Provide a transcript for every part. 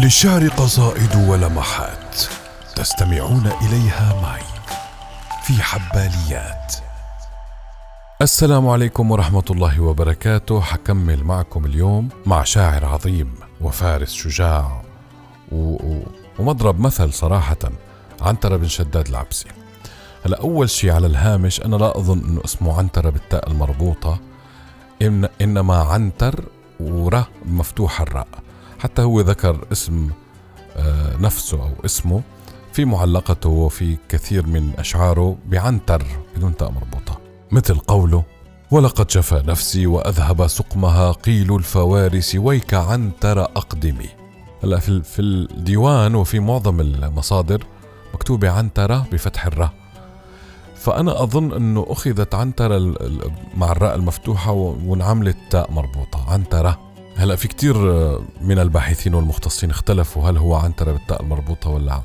للشعر قصائد ولمحات تستمعون إليها معي في حباليات. السلام عليكم ورحمة الله وبركاته. حكمل معكم اليوم مع شاعر عظيم وفارس شجاع و... و... ومضرب مثل صراحة عنترة بن شداد العبسي. هلا أول شيء على الهامش أنا لا أظن إنه اسمه عنترة بالتاء المربوطة إن إنما عنتر وره مفتوح الراء. حتى هو ذكر اسم آه، نفسه أو اسمه في معلقته وفي كثير من أشعاره بعنتر بدون تاء مربوطه مثل قوله ولقد شفى نفسي وأذهب سقمها قيل الفوارس ويك عنتر أقدمي. هلا في في الديوان وفي معظم المصادر مكتوبة عنترة بفتح الراء. فأنا أظن أنه أخذت عنترة مع الراء المفتوحة وانعملت تاء مربوطة عنترة. هلا في كتير من الباحثين والمختصين اختلفوا هل هو عنترة بالتاء المربوطة ولا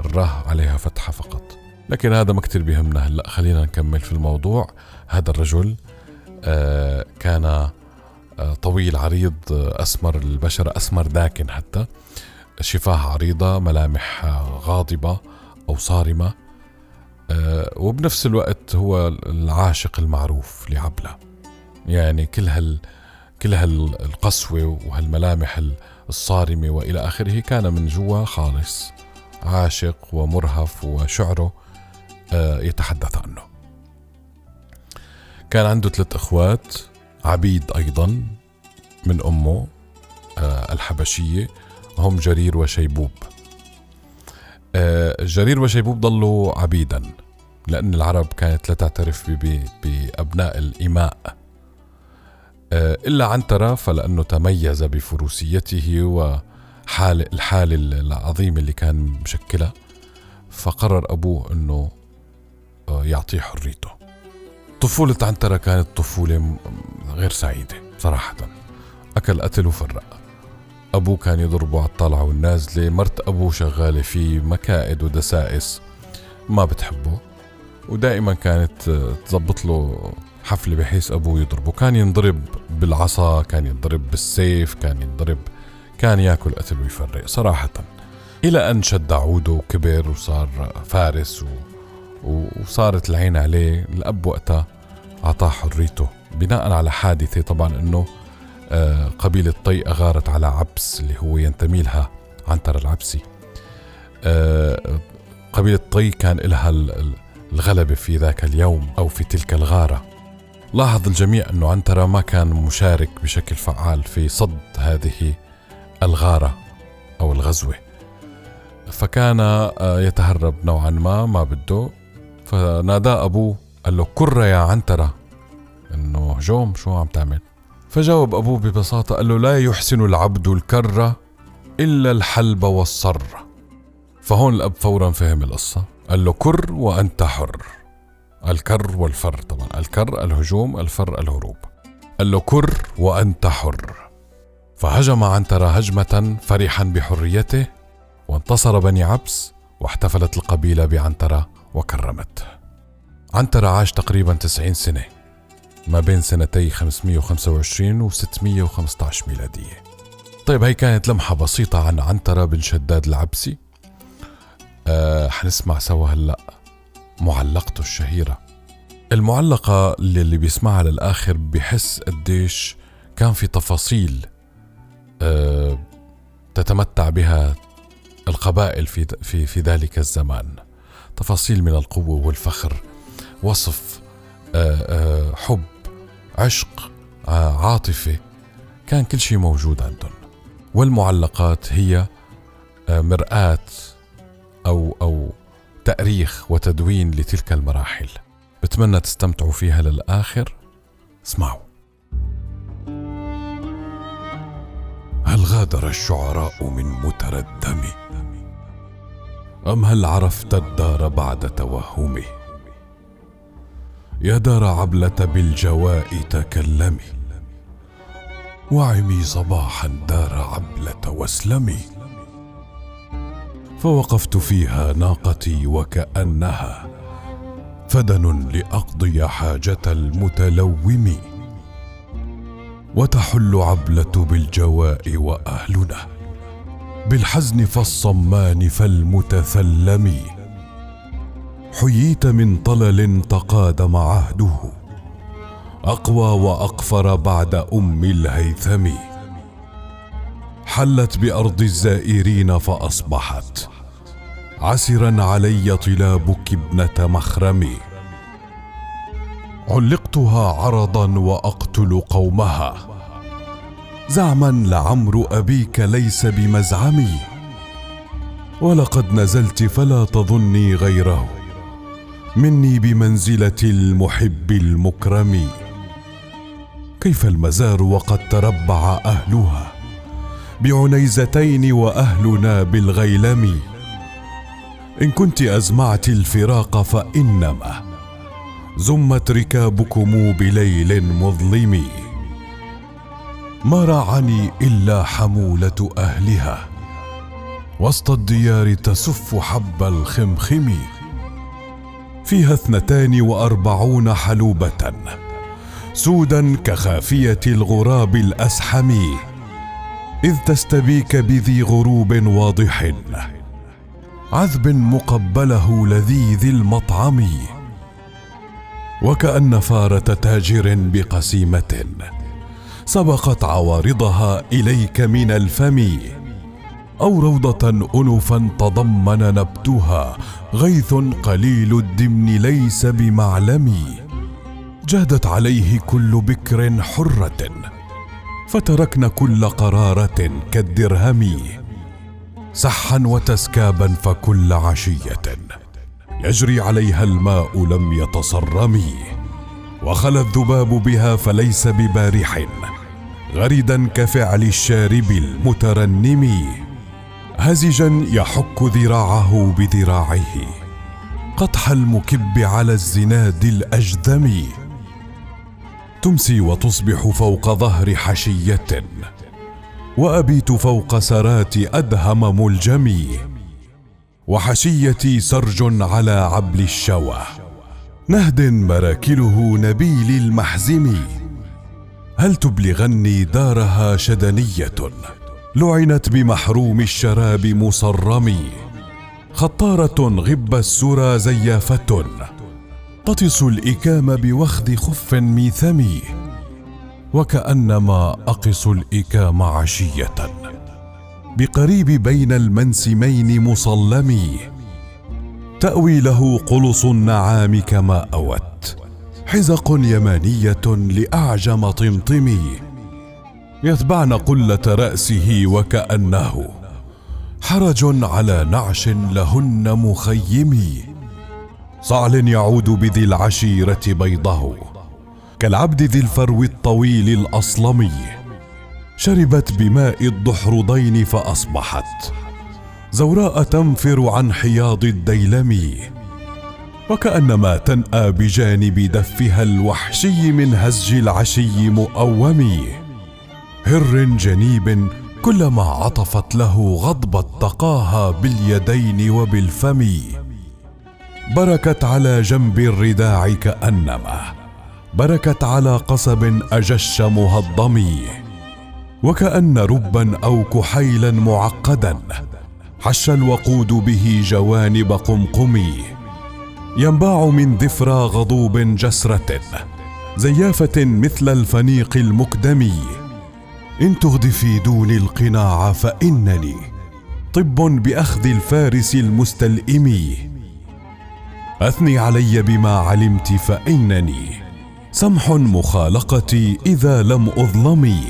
الراء عليها فتحة فقط. لكن هذا ما كتير بيهمنا هلا. خلينا نكمل في الموضوع. هذا الرجل آه، كان آه، طويل عريض أسمر البشرة أسمر داكن حتى. شفاه عريضة ملامح غاضبة أو صارمة. آه، وبنفس الوقت هو العاشق المعروف لعبلة. يعني كل هال كل هالقسوة وهالملامح الصارمة وإلى آخره كان من جوا خالص عاشق ومرهف وشعره آه، يتحدث عنه. كان عنده ثلاث أخوات عبيد أيضا من أمه آه، الحبشية هم جرير وشيبوب. آه، جرير وشيبوب ضلوا عبيدا لأن العرب كانت لا تعترف بأبناء الإماء. إلا عنترة فلأنه تميز بفروسيته وحال الحال العظيم اللي كان مشكلة فقرر أبوه أنه آه، يعطيه حريته. طفولة عنترة كانت طفولة غير سعيدة صراحة. أكل قتل وفرق. أبوه كان يضربه على الطالعة والنازلة. مرت أبوه شغالة في مكائد ودسائس ما بتحبه ودائما كانت تزبط له حفلة بحيث أبوه يضربه. كان ينضرب بالعصا كان ينضرب بالسيف كان ينضرب كان يأكل قتل ويفرق صراحة. إلى أن شد عوده وكبر وصار فارس و... وصارت العين عليه. الأب وقتها أعطاه حريته بناء على حادثة طبعا أنه آه، قبيلة طي أغارت على عبس اللي هو ينتمي لها عنتر العبسي. آه، قبيلة طي كان لها الغلبة في ذاك اليوم أو في تلك الغارة. لاحظ الجميع أنه عنترة ما كان مشارك بشكل فعال في صد هذه الغارة أو الغزوة. فكان آه، يتهرب نوعا ما ما بده. فناداه أبوه قال له كرة يا عنترة. إنه هجوم شو عم تعمل؟ فجاوب أبوه ببساطة قال له لا يحسن العبد الكرة إلا الحلب والصر فهون الأب فورا فهم القصة. قال له كر وأنت حر. الكر والفر طبعا الكر الهجوم الفر الهروب. قال له كر وأنت حر. فهجم عنترة هجمة فرحا بحريته وانتصر بني عبس واحتفلت القبيلة بعنترة وكرمته. عنترة عاش تقريبا 90 سنة ما بين سنتي 525 و 615 ميلادية. طيب هي كانت لمحة بسيطة عن عنترة بن شداد العبسي. آه حنسمع سوا هلأ. معلقته الشهيرة. المعلقة اللي, بيسمعها للآخر بحس قديش كان في تفاصيل آه تتمتع بها القبائل في في في ذلك الزمان. تفاصيل من القوة والفخر وصف آه آه حب عشق آه، عاطفة كان كل شيء موجود عندهم. والمعلقات هي آه، مرآة تأريخ وتدوين لتلك المراحل. بتمنى تستمتعوا فيها للآخر. اسمعوا. هل غادر الشعراء من متردم؟ أم هل عرفت الدار بعد توهمه؟ يا دار عبلة بالجواء تكلمي. وعمي صباحا دار عبلة واسلمي. فوقفت فيها ناقتي وكأنها فدن لأقضي حاجة المتلوم. وتحل عبلة بالجواء وأهلنا بالحزن فالصمان فالمتثلم. حييت من طلل تقادم عهده أقوى وأقفر بعد أم الهيثم. حلت بأرض الزائرين فأصبحت. عسرا علي طلابك ابنة مخرمي. علقتها عرضا وأقتل قومها. زعما لعمر أبيك ليس بمزعمي. ولقد نزلت فلا تظني غيره. مني بمنزلة المحب المكرم كيف المزار وقد تربع أهلها؟ بعنيزتين وأهلنا بالغيلم. إن كنت أزمعت الفراق فإنما زمت ركابكم بليل مظلم. ما راعني إلا حمولة أهلها. وسط الديار تسف حب الخمخم. فيها اثنتان وأربعون حلوبة. سودا كخافية الغراب الأسحم. إذ تستبيك بذي غروب واضح. عذب مقبله لذيذ المطعم. وكأن فارة تاجر بقسيمة سبقت عوارضها إليك من الفم. أو روضة أنفا تضمن نبتها غيث قليل الدمن ليس بمعلم. جادت عليه كل بكر حرة. فتركن كل قرارة كالدرهم. سحا وتسكابا فكل عشية. يجري عليها الماء لم يتصرم. وخلى الذباب بها فليس ببارح. غردا كفعل الشارب المترنم. هزجا يحك ذراعه بذراعه. قطح المكب على الزناد الاجذم تمسي وتصبح فوق ظهر حشية وأبيت فوق سرات أدهم ملجم وحشيتي سرج على عبل الشوى. نهد مراكله نبيل المحزم هل تبلغني دارها شدنية؟ لعنت بمحروم الشراب مصرم خطارة غب السرى زيافة. تطس الإكام بوخذ خف ميثم وكانما أقص الإكام عشية. بقريب بين المنسمين مصلمي تأوي له قلص النعام كما أوت. حزق يمانية لأعجم طمطم يتبعن قلة رأسه وكأنه حرج على نعش لهن مخيم صعل يعود بذي العشيرة بيضه كالعبد ذي الفرو الطويل الأصلمي. شربت بماء الضحرضين فأصبحت زوراء تنفر عن حياض الديلم. وكأنما تنأى بجانب دفها الوحشي من هزج العشي مؤوم. هر جنيب كلما عطفت له غضبت تقاها باليدين وبالفم. بركت على جنب الرداع كأنما. بركت على قصب أجش مهضم وكأن ربا أو كحيلا معقدا. حش الوقود به جوانب قمقمي. ينباع من ذفرى غضوب جسرة. زيافة مثل الفنيق المكدم إن تغدفي دوني القناع فإنني. طب بأخذ الفارس المستلئم أثني علي بما علمت فإنني سمح مخالقتي إذا لم أظلمي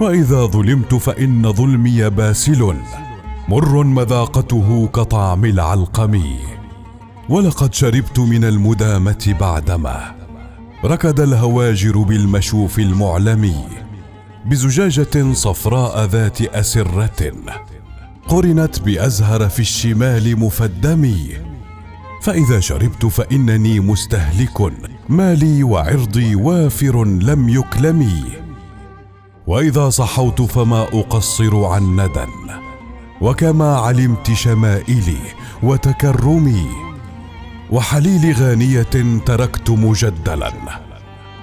وإذا ظلمت فإن ظلمي باسل. مر مذاقته كطعم العلقم. ولقد شربت من المدامة بعدما ركد الهواجر بالمشوف المعلم بزجاجة صفراء ذات أسرة. قرنت بأزهر في الشمال مفدم. فإذا شربت فإنني مستهلك. مالي وعرضي وافر لم يكلمي. وإذا صحوت فما أقصر عن ندى. وكما علمت شمائلي وتكرمي. وحليل غانية تركت مجدلا.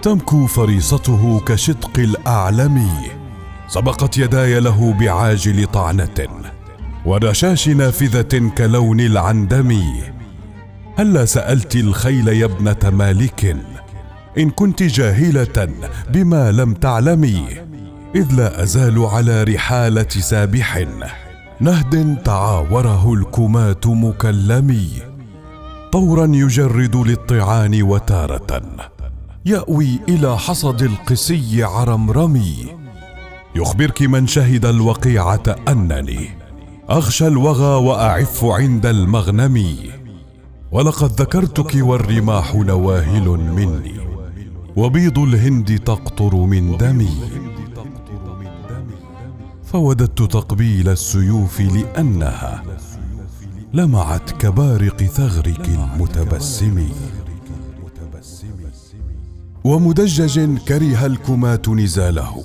تمكو فريصته كشدق الأعلم. سبقت يداي له بعاجل طعنة. ورشاش نافذة كلون العندم. هلا سألت الخيل يا ابنة مالك إن كنت جاهلة بما لم تعلمي إذ لا أزال على رحالة سابح نهد تعاوره الكمات مكلمي طورا يجرد للطعان وتارة يأوي إلى حصد القسي عرمرمي. يخبرك من شهد الوقيعة أنني أغشى الوغى وأعف عند المغنم ولقد ذكرتك والرماح نواهل مني وبيض الهند تقطر من دمي. فوددت تقبيل السيوف لأنها لمعت كبارق ثغرك المتبسم. ومدجج كره الكمات نزاله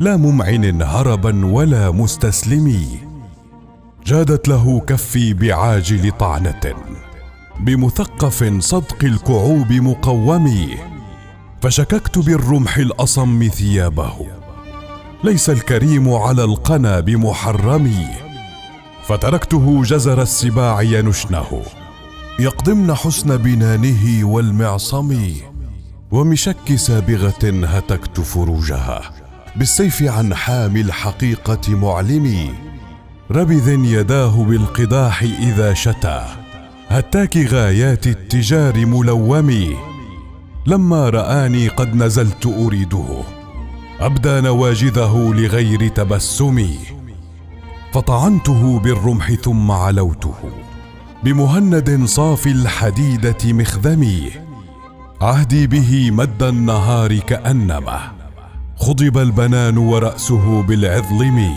لا ممعن هربا ولا مستسلم جادت له كفي بعاجل طعنة. بمثقف صدق الكعوب مقوم فشككت بالرمح الأصم ثيابه. ليس الكريم على القنا بمحرم فتركته جزر السباع ينشنه. يقضمن حسن بنانه والمعصم ومشك سابغة هتكت فروجها. بالسيف عن حامي الحقيقة معلمي ربذ يداه بالقداح إذا شتى. هتاك غايات التجار ملومي. لما رآني قد نزلت أريده. أبدى نواجذه لغير تبسمي. فطعنته بالرمح ثم علوته. بمهند صافي الحديدة مخذمي. عهدي به مد النهار كانما خضب البنان ورأسه بالعظلم.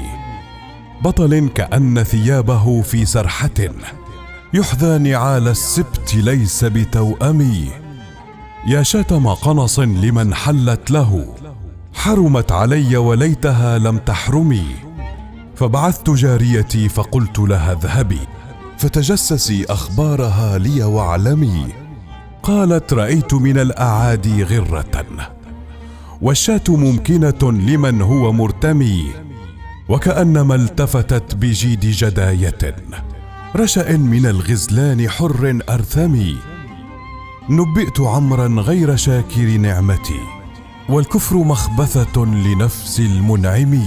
بطل كأن ثيابه في سرحة. يحذى نعال السبت ليس بتوأمي. يا شتم قنص لمن حلت له. حرمت علي وليتها لم تحرمي. فبعثت جاريتي فقلت لها اذهبي. فتجسسي أخبارها لي واعلمي. قالت رأيت من الأعادي غرة. والشاة ممكنة لمن هو مرتمي. وكأنما التفتت بجيد جداية. رشأ من الغزلان حر ارثمي نبئت عمرا غير شاكر نعمتي والكفر مخبثة لنفس المنعم.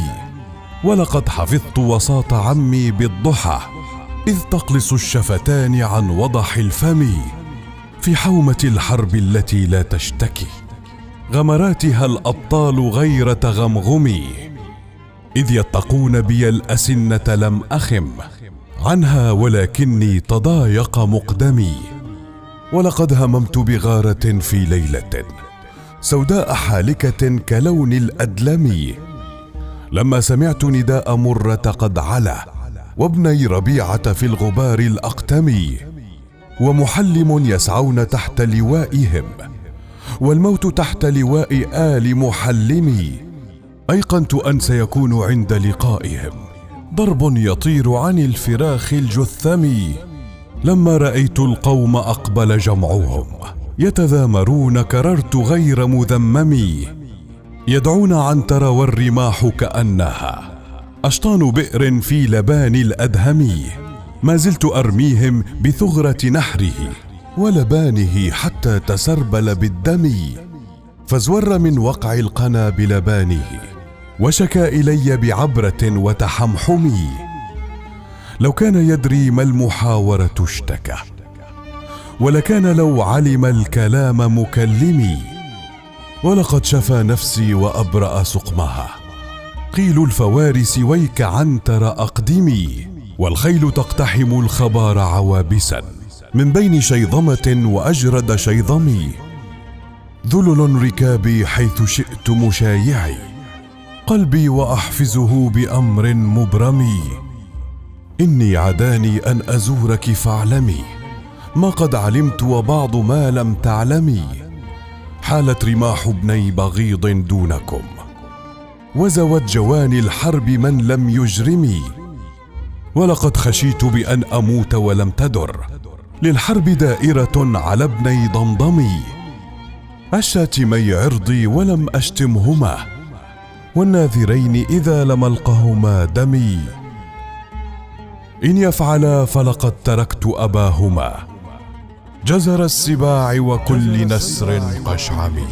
ولقد حفظت وساط عمي بالضحى إذ تقلص الشفتان عن وضح الفم. في حومة الحرب التي لا تشتكي غمراتها الأبطال غير تغمغمي. إذ يتقون بي الأسنة لم أخم عنها ولكني تضايق مقدمي. ولقد هممت بغارة في ليلة سوداء حالكة كلون الأدلم. لما سمعت نداء مرة قد علا وابني ربيعة في الغبار الأقتم ومحلم يسعون تحت لوائهم والموت تحت لواء آل محلم. أيقنت أن سيكون عند لقائهم. ضرب يطير عن الفراخ الجثم. لما رأيت القوم أقبل جمعهم. يتذامرون كررت غير مذمم. يدعون عنتر والرماح كأنها أشطان بئر في لبان الأدهم. ما زلت أرميهم بثغرة نحره ولبانه حتى تسربل بالدم. فازور من وقع القنا بلبانه. وشكا إلي بعبرة وتحمحم لو كان يدري ما المحاورة اشتكى ولكان لو علم الكلام مكلمي. ولقد شفى نفسي وأبرأ سقمها. قيل الفوارس ويك عنتر أقدمي. والخيل تقتحم الخبار عوابسا. من بين شيظمة وأجرد شيظمي. ذلل ركابي حيث شئت مشايعي. قلبي وأحفزه بأمر مبرم إني عداني أن أزورك فاعلمي. ما قد علمت وبعض ما لم تعلمي. حالت رماح ابني بغيض دونكم. وزوت جواني الحرب من لم يجرمي. ولقد خشيت بأن أموت ولم تدر. للحرب دائرة على ابني ضمضمي. الشاتمي عرضي ولم أشتمهما. والناذرين إذا لم القهما دمي. إن يفعلا فلقد تركت أباهما. جزر السباع وكل نسر قشعمي.